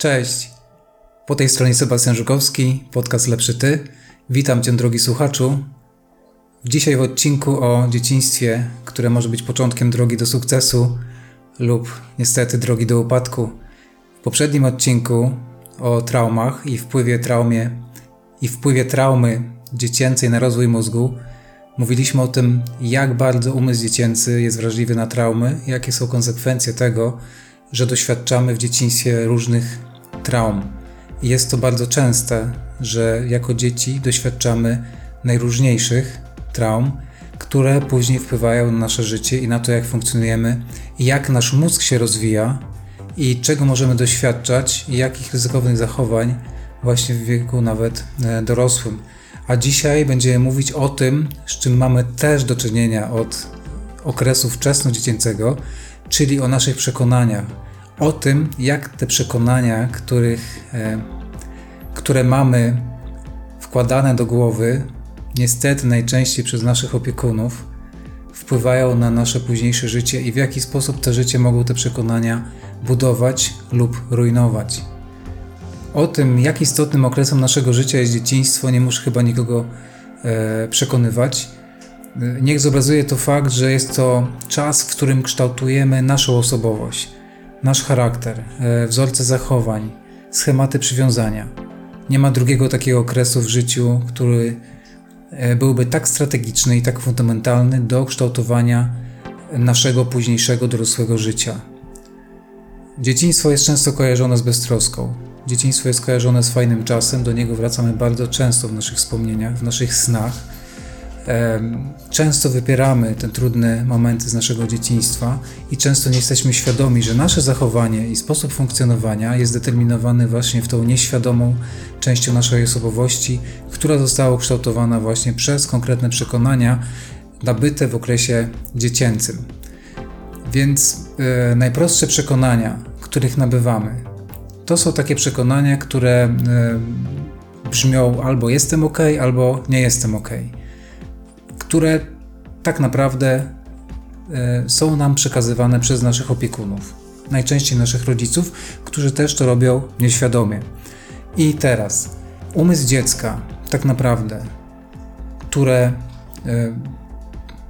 Cześć. Po tej stronie Sebastian Żukowski, podcast Lepszy Ty. Witam Cię, drogi słuchaczu. Dzisiaj w odcinku o dzieciństwie, które może być początkiem drogi do sukcesu lub niestety drogi do upadku. W poprzednim odcinku o traumach i wpływie traumie i wpływie traumy dziecięcej na rozwój mózgu mówiliśmy o tym, jak bardzo umysł dziecięcy jest wrażliwy na traumy, jakie są konsekwencje tego, że doświadczamy w dzieciństwie różnych traum. Jest to bardzo częste, że jako dzieci doświadczamy najróżniejszych traum, które później wpływają na nasze życie i na to, jak funkcjonujemy, jak nasz mózg się rozwija, i czego możemy doświadczać, i jakich ryzykownych zachowań właśnie w wieku nawet e, dorosłym. A dzisiaj będziemy mówić o tym, z czym mamy też do czynienia od okresu wczesnodziecięcego, czyli o naszych przekonaniach, o tym, jak te przekonania, których, e, które mamy wkładane do głowy, niestety najczęściej przez naszych opiekunów, wpływają na nasze późniejsze życie i w jaki sposób te życie mogą te przekonania budować lub rujnować. O tym, jak istotnym okresem naszego życia jest dzieciństwo, nie muszę chyba nikogo e, przekonywać. Niech zobrazuje to fakt, że jest to czas, w którym kształtujemy naszą osobowość, nasz charakter, e, wzorce zachowań, schematy przywiązania. Nie ma drugiego takiego okresu w życiu, który e, byłby tak strategiczny i tak fundamentalny do kształtowania naszego późniejszego dorosłego życia. Dzieciństwo jest często kojarzone z beztroską. Dzieciństwo jest kojarzone z fajnym czasem, do niego wracamy bardzo często w naszych wspomnieniach, w naszych snach. Często wypieramy te trudne momenty z naszego dzieciństwa i często nie jesteśmy świadomi, że nasze zachowanie i sposób funkcjonowania jest determinowany właśnie w tą nieświadomą częścią naszej osobowości, która została ukształtowana właśnie przez konkretne przekonania nabyte w okresie dziecięcym. Więc e, najprostsze przekonania, których nabywamy, to są takie przekonania, które e, brzmią albo jestem ok, albo nie jestem ok które tak naprawdę e, są nam przekazywane przez naszych opiekunów, najczęściej naszych rodziców, którzy też to robią nieświadomie. I teraz umysł dziecka, tak naprawdę, które e,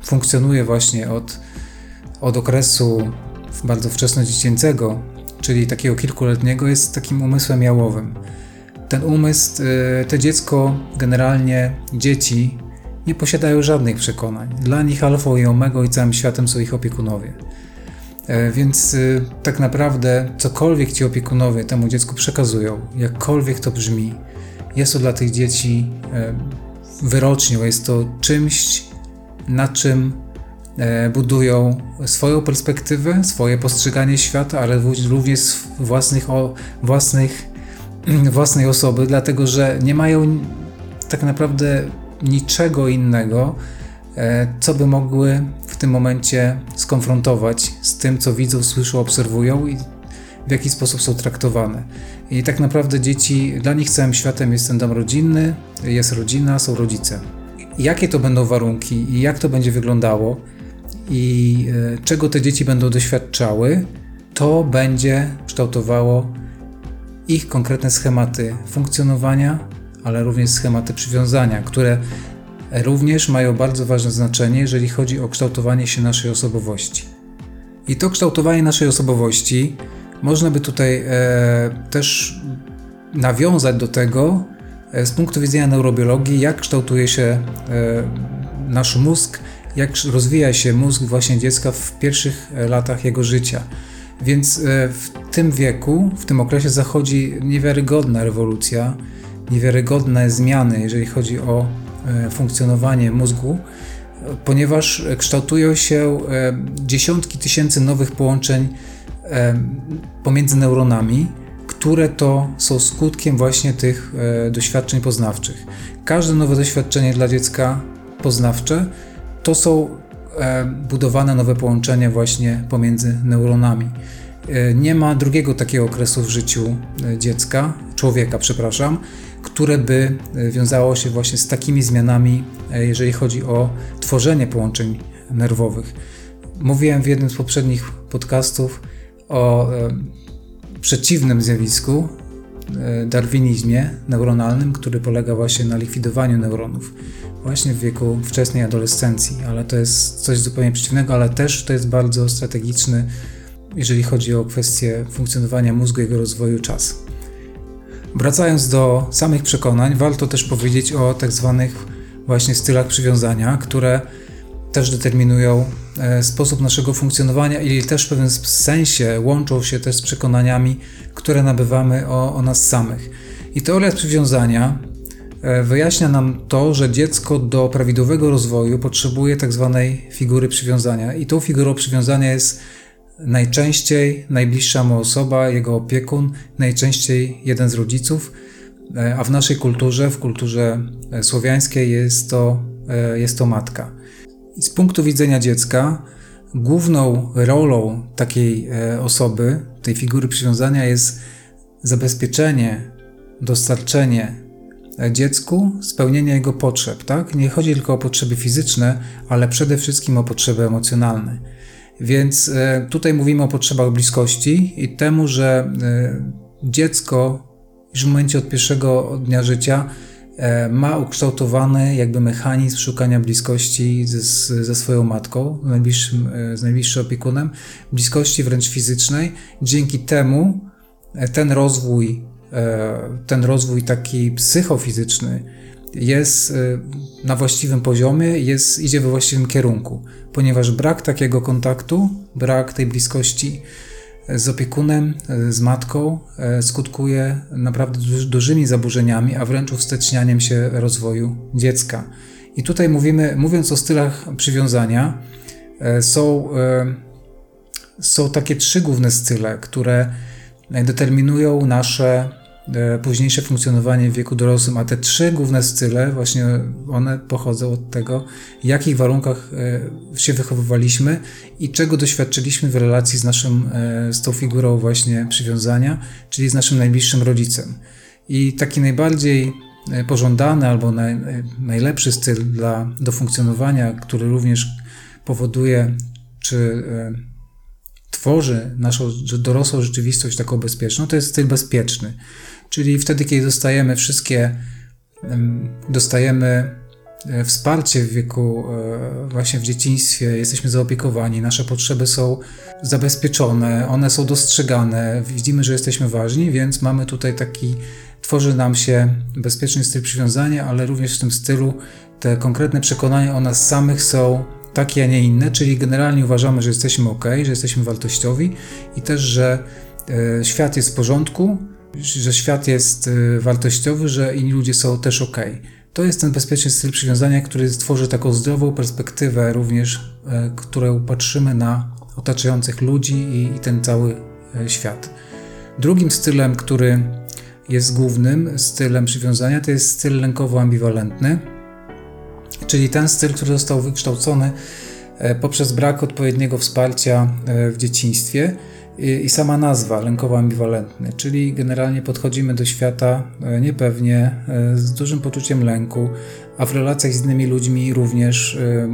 funkcjonuje właśnie od, od okresu bardzo wczesnodziecięcego, czyli takiego kilkuletniego, jest takim umysłem jałowym. Ten umysł, e, to dziecko, generalnie dzieci nie posiadają żadnych przekonań. Dla nich alfą i i całym światem są ich opiekunowie. E, więc y, tak naprawdę cokolwiek ci opiekunowie temu dziecku przekazują, jakkolwiek to brzmi, jest to dla tych dzieci e, wyrocznią, jest to czymś, na czym e, budują swoją perspektywę, swoje postrzeganie świata, ale również własnych, własnych, własnej osoby, dlatego że nie mają tak naprawdę niczego innego, e, co by mogły w tym momencie skonfrontować z tym, co widzą, słyszą, obserwują i w jaki sposób są traktowane. I tak naprawdę dzieci, dla nich całym światem jest ten dom rodzinny, jest rodzina, są rodzice. Jakie to będą warunki i jak to będzie wyglądało i e, czego te dzieci będą doświadczały, to będzie kształtowało ich konkretne schematy funkcjonowania, ale również schematy przywiązania, które również mają bardzo ważne znaczenie, jeżeli chodzi o kształtowanie się naszej osobowości. I to kształtowanie naszej osobowości można by tutaj e, też nawiązać do tego e, z punktu widzenia neurobiologii, jak kształtuje się e, nasz mózg, jak rozwija się mózg właśnie dziecka w pierwszych latach jego życia. Więc e, w tym wieku, w tym okresie zachodzi niewiarygodna rewolucja niewiarygodne zmiany, jeżeli chodzi o e, funkcjonowanie mózgu, ponieważ kształtują się e, dziesiątki tysięcy nowych połączeń e, pomiędzy neuronami, które to są skutkiem właśnie tych doświadczeń poznawczych. Każde nowe doświadczenie dla dziecka poznawcze to są budowane nowe połączenia właśnie pomiędzy neuronami. Nie ma drugiego takiego okresu w życiu dziecka, człowieka, przepraszam, które by e, wiązało się właśnie z takimi zmianami, e, jeżeli chodzi o tworzenie połączeń nerwowych. Mówiłem w jednym z poprzednich podcastów o e, przeciwnym zjawisku, darwinizmie neuronalnym, który polega właśnie na likwidowaniu neuronów, właśnie w wieku wczesnej adolescencji, ale to jest coś zupełnie przeciwnego, ale też to jest bardzo strategiczny, jeżeli chodzi o kwestię funkcjonowania mózgu, jego rozwoju, czas. Wracając do samych przekonań, warto też powiedzieć o tak zwanych właśnie stylach przywiązania, które też determinują e, sposób naszego funkcjonowania i też w pewnym sensie łączą się też z przekonaniami, które nabywamy o, o nas samych. I teoria przywiązania e, wyjaśnia nam to, że dziecko do prawidłowego rozwoju potrzebuje tak zwanej figury przywiązania. I tą figurą przywiązania jest najczęściej najbliższa mu osoba, jego opiekun, najczęściej jeden z rodziców, e, a w naszej kulturze, w kulturze słowiańskiej jest to, jest to matka. I z punktu widzenia dziecka, główną rolą takiej e, osoby, tej figury przywiązania jest zabezpieczenie, dostarczenie e, dziecku spełnienia jego potrzeb. Tak? Nie chodzi tylko o potrzeby fizyczne, ale przede wszystkim o potrzeby emocjonalne. Więc e, tutaj mówimy o potrzebach bliskości i temu, że dziecko już w momencie od pierwszego dnia życia E, ma ukształtowany jakby mechanizm szukania bliskości ze, ze swoją matką, najbliższym, e, z najbliższym opiekunem, bliskości wręcz fizycznej. Dzięki temu e, ten rozwój, ten rozwój taki psychofizyczny jest na właściwym poziomie, jest, idzie we właściwym kierunku, ponieważ brak takiego kontaktu, brak tej bliskości z opiekunem, z matką e, skutkuje naprawdę dużymi zaburzeniami, a wręcz ustecznianiem się rozwoju dziecka. I tutaj mówimy, mówiąc o stylach przywiązania, e, są, e, są takie trzy główne style, które determinują nasze E, późniejsze funkcjonowanie w wieku dorosłym, a te trzy główne style, właśnie one pochodzą od tego, w jakich warunkach e, się wychowywaliśmy i czego doświadczyliśmy w relacji z naszym, e, z tą figurą właśnie przywiązania, czyli z naszym najbliższym rodzicem. I taki najbardziej pożądany albo naj, najlepszy styl dla, do funkcjonowania, który również powoduje, czy tworzy naszą dorosłą rzeczywistość taką bezpieczną, to jest styl bezpieczny. Czyli wtedy, kiedy dostajemy wszystkie, dostajemy e, wsparcie w wieku, e, właśnie w dzieciństwie, jesteśmy zaopiekowani, nasze potrzeby są zabezpieczone, one są dostrzegane, widzimy, że jesteśmy ważni, więc mamy tutaj taki, tworzy nam się bezpieczny styl przywiązania, ale również w tym stylu te konkretne przekonania o nas samych są takie, a nie inne, czyli generalnie uważamy, że jesteśmy ok, że jesteśmy wartościowi i też, że e, świat jest w porządku, że świat jest y, wartościowy, że inni ludzie są też ok. To jest ten bezpieczny styl przywiązania, który stworzy taką zdrową perspektywę również, e, którą patrzymy na otaczających ludzi i, i ten cały e, świat. Drugim stylem, który jest głównym stylem przywiązania, to jest styl lękowo-ambiwalentny, czyli ten styl, który został wykształcony e, poprzez brak odpowiedniego wsparcia w dzieciństwie i, sama nazwa lękowo-ambiwalentny, czyli generalnie podchodzimy do świata e, niepewnie, e, z dużym poczuciem lęku, a w relacjach z innymi ludźmi również e,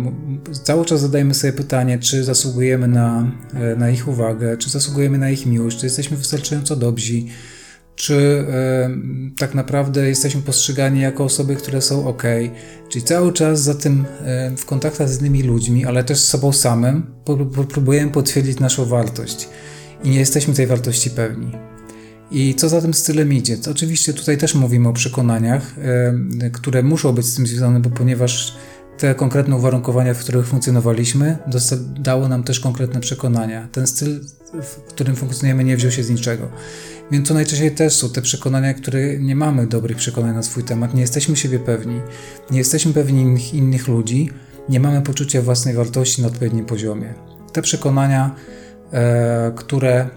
cały czas zadajemy sobie pytanie, czy zasługujemy na, na ich uwagę, czy zasługujemy na ich miłość, czy jesteśmy wystarczająco dobrzy, czy tak naprawdę jesteśmy postrzegani jako osoby, które są ok. Czyli cały czas za tym w kontaktach z innymi ludźmi, ale też z sobą samym, próbujemy potwierdzić naszą wartość i nie jesteśmy tej wartości pewni. I co za tym stylem idzie? To oczywiście tutaj też mówimy o przekonaniach, e, które muszą być z tym związane, bo ponieważ te konkretne uwarunkowania, w których funkcjonowaliśmy, dało nam też konkretne przekonania. Ten styl, w którym funkcjonujemy, nie wziął się z niczego. Więc to najczęściej też są te przekonania, które nie mamy dobrych przekonań na swój temat, nie jesteśmy siebie pewni, nie jesteśmy pewni innych, innych ludzi, nie mamy poczucia własnej wartości na odpowiednim poziomie. Te przekonania E, które,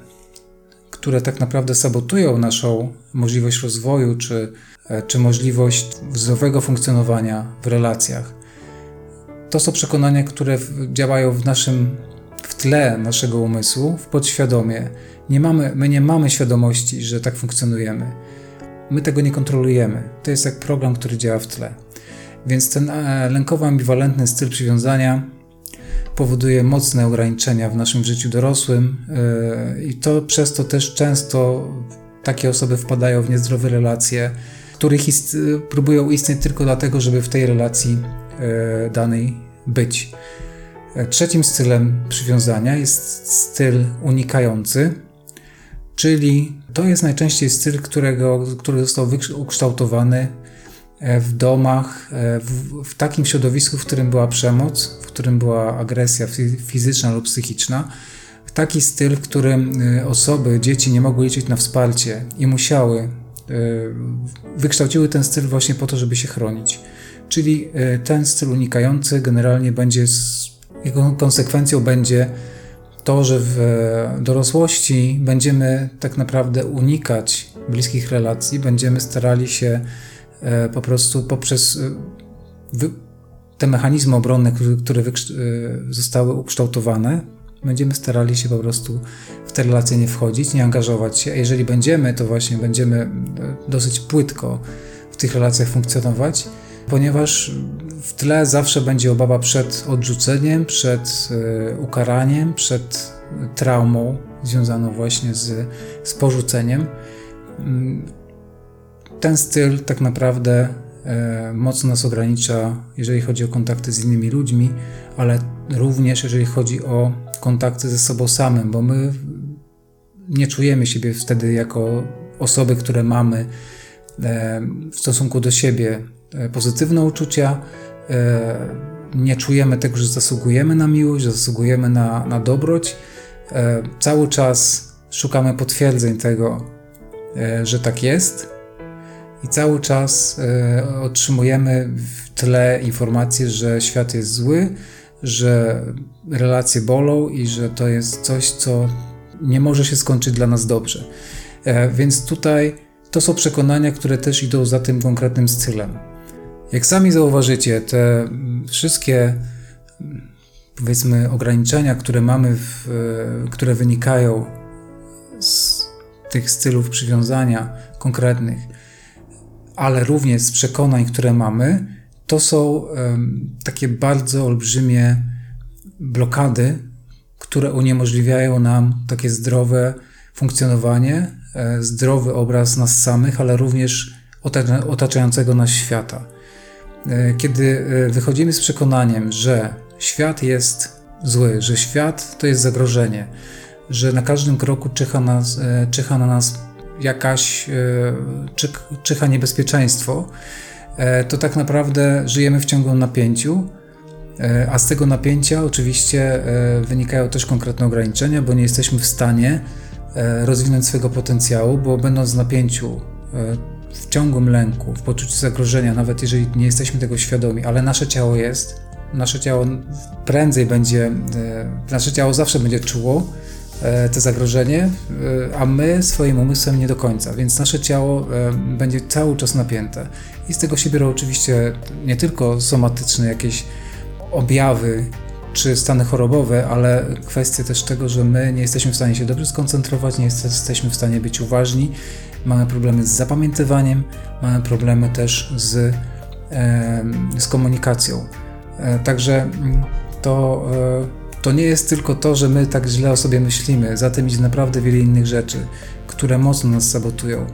które tak naprawdę sabotują naszą możliwość rozwoju czy, e, czy możliwość zdrowego funkcjonowania w relacjach. To są przekonania, które działają w naszym w tle naszego umysłu, w podświadomie. Nie mamy, my nie mamy świadomości, że tak funkcjonujemy. My tego nie kontrolujemy. To jest jak program, który działa w tle. Więc ten e, lękowo-ambiwalentny styl przywiązania powoduje mocne ograniczenia w naszym życiu dorosłym e, i to przez to też często takie osoby wpadają w niezdrowe relacje, których ist próbują istnieć tylko dlatego, żeby w tej relacji e, danej być. E, trzecim stylem przywiązania jest styl unikający, czyli to jest najczęściej styl, którego, który został ukształtowany e, w domach, e, w, w, takim środowisku, w którym była przemoc, w którym była agresja fizyczna lub psychiczna. Taki styl, w którym osoby, dzieci nie mogły liczyć na wsparcie i musiały, wykształciły ten styl właśnie po to, żeby się chronić. Czyli ten styl unikający generalnie będzie jego konsekwencją będzie to, że w dorosłości będziemy tak naprawdę unikać bliskich relacji, będziemy starali się e, po prostu poprzez e, te mechanizmy obronne, które e, zostały ukształtowane, będziemy starali się po prostu w te relacje nie wchodzić, nie angażować się. A jeżeli będziemy, to właśnie będziemy dosyć płytko w tych relacjach funkcjonować, ponieważ w tle zawsze będzie obawa przed odrzuceniem, przed e, ukaraniem, przed traumą związaną właśnie z, z porzuceniem. Mm, ten styl tak naprawdę e, mocno nas ogranicza, jeżeli chodzi o kontakty z innymi ludźmi, ale również jeżeli chodzi o kontakty ze sobą samym, bo my nie czujemy siebie wtedy jako osoby, które mamy e, w stosunku do siebie pozytywne uczucia, nie czujemy tego, że zasługujemy na miłość, że zasługujemy na, na dobroć. E, cały czas szukamy potwierdzeń tego, e, że tak jest, i cały czas otrzymujemy w tle informacje, że świat jest zły, że relacje bolą i że to jest coś, co nie może się skończyć dla nas dobrze. Więc tutaj to są przekonania, które też idą za tym konkretnym stylem. Jak sami zauważycie, te wszystkie powiedzmy ograniczenia, które mamy, w, które wynikają z tych stylów przywiązania konkretnych, ale również z przekonań, które mamy, to są takie bardzo olbrzymie blokady, które uniemożliwiają nam takie zdrowe funkcjonowanie, e, zdrowy obraz nas samych, ale również otaczającego nas świata. E, kiedy e, wychodzimy z przekonaniem, że świat jest zły, że świat to jest zagrożenie, że na każdym kroku czyha, nas, e, czyha na nas jakaś czyha niebezpieczeństwo, to tak naprawdę żyjemy w ciągłym napięciu, a z tego napięcia oczywiście wynikają też konkretne ograniczenia, bo nie jesteśmy w stanie rozwinąć swojego potencjału, bo będąc w napięciu w ciągłym lęku, w poczuciu zagrożenia, nawet jeżeli nie jesteśmy tego świadomi, ale nasze ciało jest, nasze ciało prędzej będzie, e, nasze ciało zawsze będzie czuło e, to zagrożenie, e, a my swoim umysłem nie do końca, więc nasze ciało będzie cały czas napięte. I z tego się biorą oczywiście nie tylko somatyczne jakieś objawy czy stany chorobowe, ale kwestie też tego, że my nie jesteśmy w stanie się dobrze skoncentrować, nie jesteśmy w stanie być uważni, mamy problemy z zapamiętywaniem, mamy problemy też z, z komunikacją. E, także mm, to, e, to nie jest tylko to, że my tak źle o sobie myślimy, za tym idzie naprawdę wiele innych rzeczy, które mocno nas sabotują.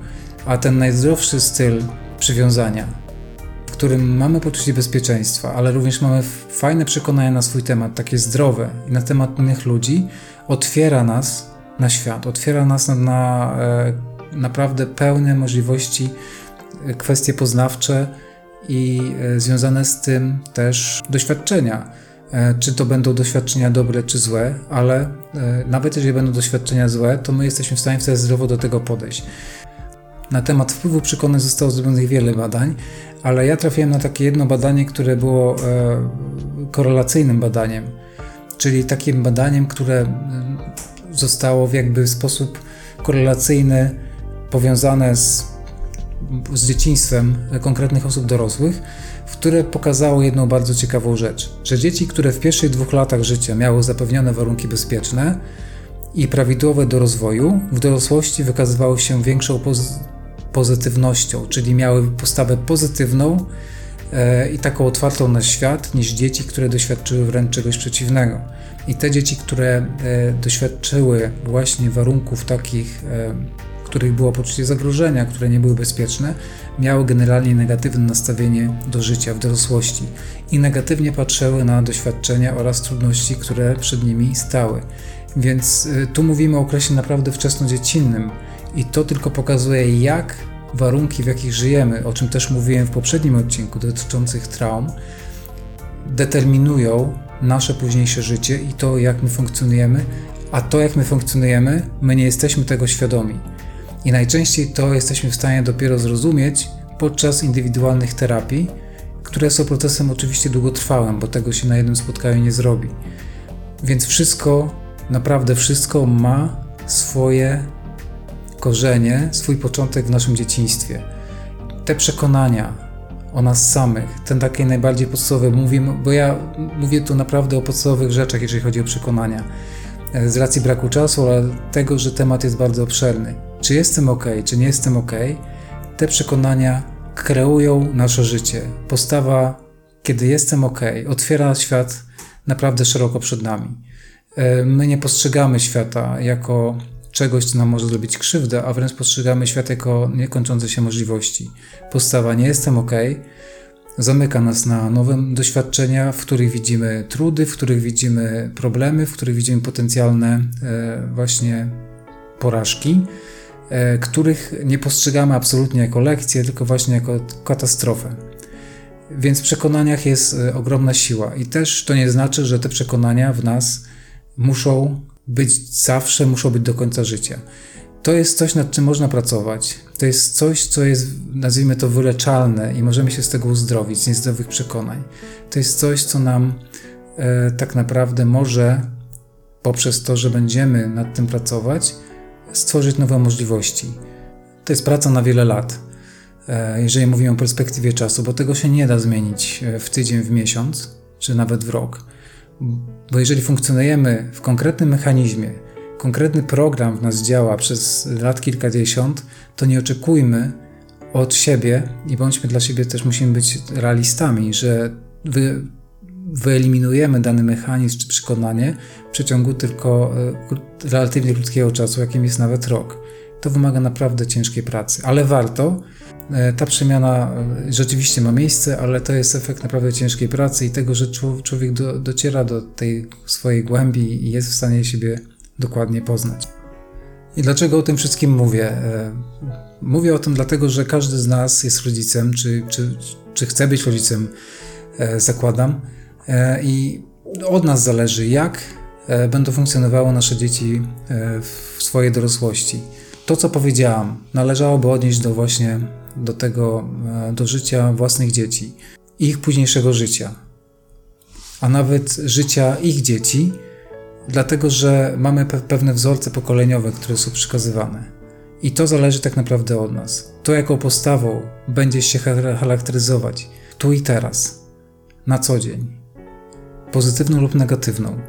A ten najzdrowszy styl przywiązania, w którym mamy poczucie bezpieczeństwa, ale również mamy fajne przekonania na swój temat, takie zdrowe i na temat innych ludzi, otwiera nas na świat, otwiera nas na, na e, naprawdę pełne możliwości, e, kwestie poznawcze i e, związane z tym też doświadczenia. E, czy to będą doświadczenia dobre czy złe, ale nawet jeżeli będą doświadczenia złe, to my jesteśmy w stanie wtedy zdrowo do tego podejść. Na temat wpływu przekonań zostało zrobionych wiele badań, ale ja trafiłem na takie jedno badanie, które było korelacyjnym badaniem, czyli takim badaniem, które zostało w jakby sposób korelacyjny powiązane z, z dzieciństwem konkretnych osób dorosłych, które pokazało jedną bardzo ciekawą rzecz, że dzieci, które w pierwszych dwóch latach życia miały zapewnione warunki bezpieczne i prawidłowe do rozwoju, w dorosłości wykazywały się większą poz pozytywnością, czyli miały postawę pozytywną e, i taką otwartą na świat, niż dzieci, które doświadczyły wręcz czegoś przeciwnego. I te dzieci, które e, doświadczyły właśnie warunków takich e, których było poczucie zagrożenia, które nie były bezpieczne, miały generalnie negatywne nastawienie do życia w dorosłości i negatywnie patrzyły na doświadczenia oraz trudności, które przed nimi stały. Więc y, tu mówimy o okresie naprawdę wczesnodziecinnym i to tylko pokazuje, jak warunki, w jakich żyjemy, o czym też mówiłem w poprzednim odcinku dotyczących traum, determinują nasze późniejsze życie i to, jak my funkcjonujemy, a to, jak my funkcjonujemy, my nie jesteśmy tego świadomi. I najczęściej to jesteśmy w stanie dopiero zrozumieć podczas indywidualnych terapii, które są procesem oczywiście długotrwałym, bo tego się na jednym spotkaniu nie zrobi. Więc wszystko, naprawdę wszystko ma swoje korzenie, swój początek w naszym dzieciństwie. Te przekonania o nas samych, ten takie najbardziej podstawowe, mówię, bo ja mówię tu naprawdę o podstawowych rzeczach, jeżeli chodzi o przekonania E, z racji braku czasu, ale tego, że temat jest bardzo obszerny. Czy jestem ok, czy nie jestem ok, te przekonania kreują nasze życie. Postawa, kiedy jestem ok, otwiera świat naprawdę szeroko przed nami. E, my nie postrzegamy świata jako czegoś, co nam może zrobić krzywdę, a wręcz postrzegamy świat jako niekończące się możliwości. Postawa nie jestem ok, zamyka nas na nowe doświadczenia, w których widzimy trudy, w których widzimy problemy, w których widzimy potencjalne e, właśnie porażki, których nie postrzegamy absolutnie jako lekcje, tylko właśnie jako katastrofę. Więc w przekonaniach jest e, ogromna siła i też to nie znaczy, że te przekonania w nas muszą być zawsze, muszą być do końca życia to jest coś, nad czym można pracować. To jest coś, co jest, nazwijmy to, wyleczalne i możemy się z tego uzdrowić, z niezdrowych przekonań. To jest coś, co nam e, tak naprawdę może, poprzez to, że będziemy nad tym pracować, stworzyć nowe możliwości. To jest praca na wiele lat, e, jeżeli mówimy o perspektywie czasu, bo tego się nie da zmienić e, w tydzień, w miesiąc, czy nawet w rok. Bo jeżeli funkcjonujemy w konkretnym mechanizmie, konkretny program w nas działa przez lat kilkadziesiąt, to nie oczekujmy od siebie i bądźmy dla siebie też musimy być realistami, że wy, wyeliminujemy dany mechanizm czy przekonanie w przeciągu tylko e, relatywnie krótkiego czasu, jakim jest nawet rok. To wymaga naprawdę ciężkiej pracy, ale warto. E, ta przemiana e, rzeczywiście ma miejsce, ale to jest efekt naprawdę ciężkiej pracy i tego, że człowiek do, dociera do tej swojej głębi i jest w stanie siebie dokładnie poznać. I dlaczego o tym wszystkim mówię? Mówię o tym dlatego, że każdy z nas jest rodzicem, czy, czy, czy chce być rodzicem, zakładam. E, I od nas zależy, jak będą funkcjonowały nasze dzieci w swojej dorosłości. To, co powiedziałam, należałoby odnieść do właśnie do tego, do życia własnych dzieci, ich późniejszego życia, a nawet życia ich dzieci, dlatego że mamy pewne wzorce pokoleniowe, które są przekazywane. I to zależy tak naprawdę od nas. To, jaką postawą będziesz się charakteryzować tu i teraz, na co dzień, pozytywną lub negatywną.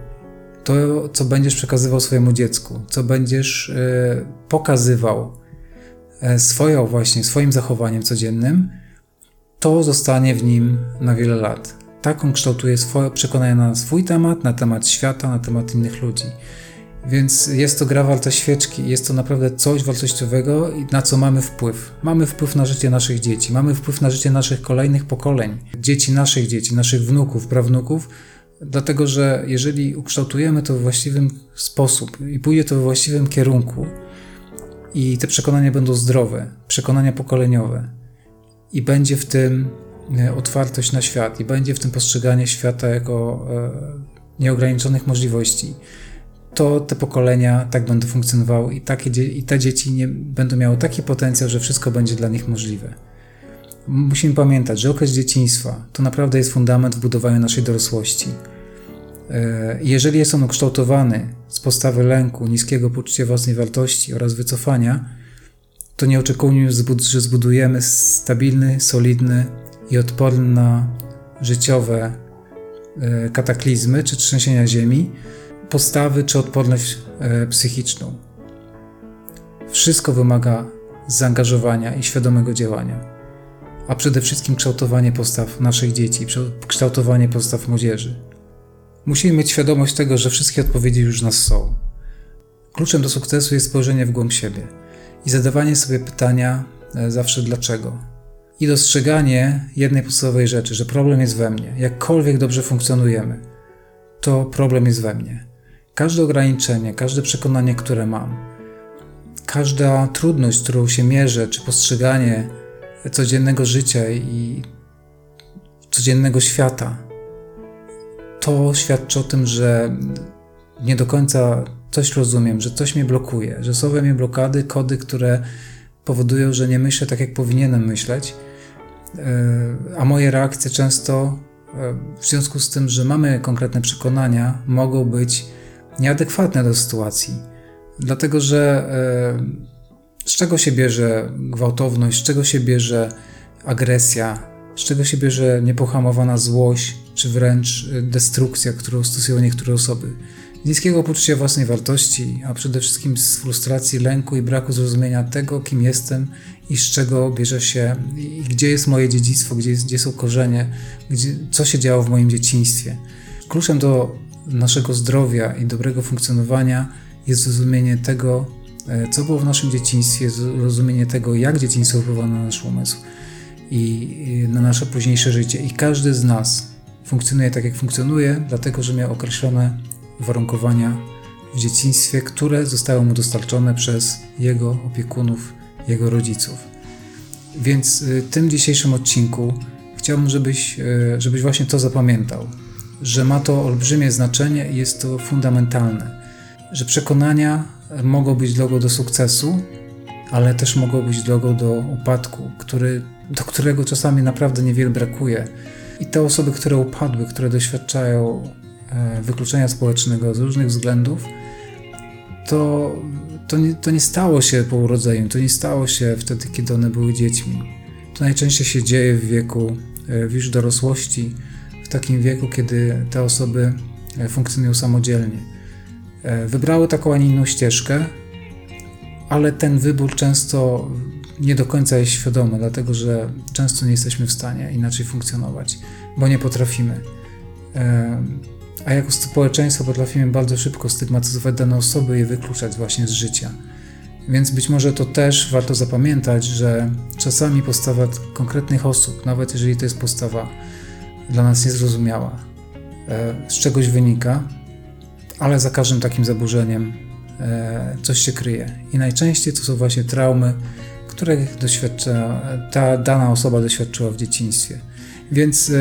To, co będziesz przekazywał swojemu dziecku, co będziesz y, pokazywał y, swoją właśnie, swoim zachowaniem codziennym, to zostanie w nim na wiele lat tak on kształtuje swoje przekonania na swój temat, na temat świata, na temat innych ludzi. Więc jest to gra walta świeczki, jest to naprawdę coś wartościowego, na co mamy wpływ. Mamy wpływ na życie naszych dzieci, mamy wpływ na życie naszych kolejnych pokoleń, dzieci naszych dzieci, naszych wnuków, prawnuków, dlatego że jeżeli ukształtujemy to w właściwym sposób i pójdzie to we właściwym kierunku, i te przekonania będą zdrowe, przekonania pokoleniowe, i będzie w tym E, otwartość na świat i będzie w tym postrzeganie świata jako e, nieograniczonych możliwości, to te pokolenia tak będą funkcjonowały i, takie, i te dzieci nie, będą miały taki potencjał, że wszystko będzie dla nich możliwe. Musimy pamiętać, że okres dzieciństwa to naprawdę jest fundament w budowaniu naszej dorosłości. E, jeżeli jest on ukształtowany z postawy lęku, niskiego poczucia własnej wartości oraz wycofania, to nie oczekujmy, że zbudujemy stabilny, solidny i odporny na życiowe e, kataklizmy czy trzęsienia ziemi, postawy czy odporność e, psychiczną. Wszystko wymaga zaangażowania i świadomego działania, a przede wszystkim kształtowanie postaw naszych dzieci, kształtowanie postaw młodzieży. Musimy mieć świadomość tego, że wszystkie odpowiedzi już nas są. Kluczem do sukcesu jest spojrzenie w głąb siebie. i zadawanie sobie pytania e, zawsze dlaczego. I dostrzeganie jednej podstawowej rzeczy, że problem jest we mnie. Jakkolwiek dobrze funkcjonujemy, to problem jest we mnie. Każde ograniczenie, każde przekonanie, które mam, każda trudność, którą się mierzę, czy postrzeganie codziennego życia i codziennego świata, to świadczy o tym, że nie do końca coś rozumiem, że coś mnie blokuje, że są we mnie blokady, kody, które powodują, że nie myślę tak, jak powinienem myśleć. E, a moje reakcje często, e, w związku z tym, że mamy konkretne przekonania, mogą być nieadekwatne do sytuacji. Dlatego, że e, z czego się bierze gwałtowność, z czego się bierze agresja, z czego się bierze niepohamowana złość, czy wręcz destrukcja, którą stosują niektóre osoby? Niskiego poczucia własnej wartości, a przede wszystkim z frustracji, lęku i braku zrozumienia tego, kim jestem i z czego bierze się, i gdzie jest moje dziedzictwo, gdzie, jest, gdzie są korzenie, gdzie, co się działo w moim dzieciństwie. Kluczem do naszego zdrowia i dobrego funkcjonowania jest zrozumienie tego, co było w naszym dzieciństwie, zrozumienie tego, jak dzieciństwo wpływa na nasz umysł i na nasze późniejsze życie. I każdy z nas funkcjonuje tak, jak funkcjonuje, dlatego że miał określone uwarunkowania w dzieciństwie, które zostały mu dostarczone przez jego opiekunów, jego rodziców. Więc y, w tym dzisiejszym odcinku chciałbym, żebyś, y, żebyś właśnie to zapamiętał, że ma to olbrzymie znaczenie i jest to fundamentalne, że przekonania mogą być drogą do sukcesu, ale też mogą być drogą do upadku, który, do którego czasami naprawdę niewiele brakuje. I te osoby, które upadły, które doświadczają E, wykluczenia społecznego z różnych względów, to, to, nie, to nie stało się po urodzeniu, to nie stało się wtedy, kiedy one były dziećmi. To najczęściej się dzieje w wieku e, w już dorosłości, w takim wieku, kiedy te osoby e, funkcjonują samodzielnie. Wybrały taką, a nie inną ścieżkę, ale ten wybór często nie do końca jest świadomy, dlatego że często nie jesteśmy w stanie inaczej funkcjonować, bo nie potrafimy a jako społeczeństwo potrafimy bardzo szybko stygmatyzować dane osoby i wykluczać właśnie z życia. Więc być może to też warto zapamiętać, że czasami postawa konkretnych osób, nawet jeżeli to jest postawa dla nas niezrozumiała, e, z czegoś wynika, ale za każdym takim zaburzeniem e, coś się kryje. I najczęściej to są właśnie traumy, których doświadcza, ta dana osoba doświadczyła w dzieciństwie. Więc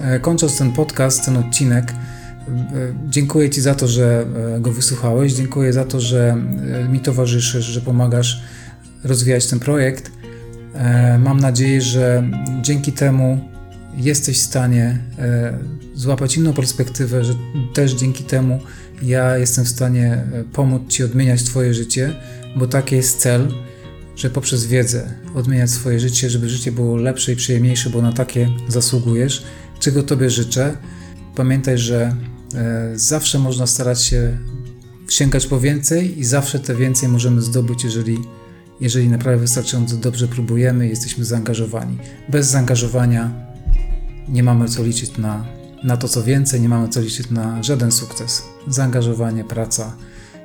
e, kończąc ten podcast, ten odcinek, E, dziękuję Ci za to, że e, go wysłuchałeś. Dziękuję za to, że e, mi towarzyszysz, że pomagasz rozwijać ten projekt. Mam nadzieję, że dzięki temu jesteś w stanie złapać inną perspektywę, że też dzięki temu ja jestem w stanie pomóc Ci odmieniać Twoje życie, bo taki jest cel, że poprzez wiedzę odmieniać swoje życie, żeby życie było lepsze i przyjemniejsze, bo na takie zasługujesz, czego Tobie życzę. Pamiętaj, że E, zawsze można starać się sięgać po więcej i zawsze te więcej możemy zdobyć, jeżeli, jeżeli naprawdę wystarczająco dobrze próbujemy jesteśmy zaangażowani. Bez zaangażowania nie mamy co liczyć na, na to, co więcej, nie mamy co liczyć na żaden sukces. Zaangażowanie, praca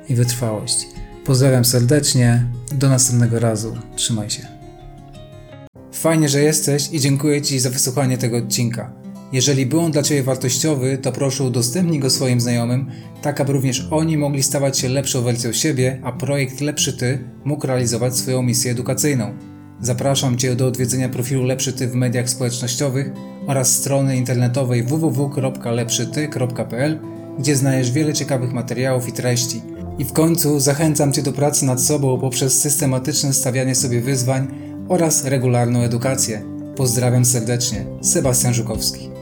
i wytrwałość. Pozdrawiam serdecznie, do następnego razu, trzymaj się. Fajnie, że jesteś i dziękuję Ci za wysłuchanie tego odcinka. Jeżeli był on dla Ciebie wartościowy, to proszę udostępnij go swoim znajomym, tak aby również oni mogli stawać się lepszą wersją siebie, a projekt Lepszy Ty mógł realizować swoją misję edukacyjną. Zapraszam Cię do odwiedzenia profilu Lepszy Ty w mediach społecznościowych oraz strony internetowej www.lepszyty.pl, gdzie znajdziesz wiele ciekawych materiałów i treści. I w końcu zachęcam Cię do pracy nad sobą poprzez systematyczne stawianie sobie wyzwań oraz regularną edukację. Pozdrawiam serdecznie, Sebastian Żukowski.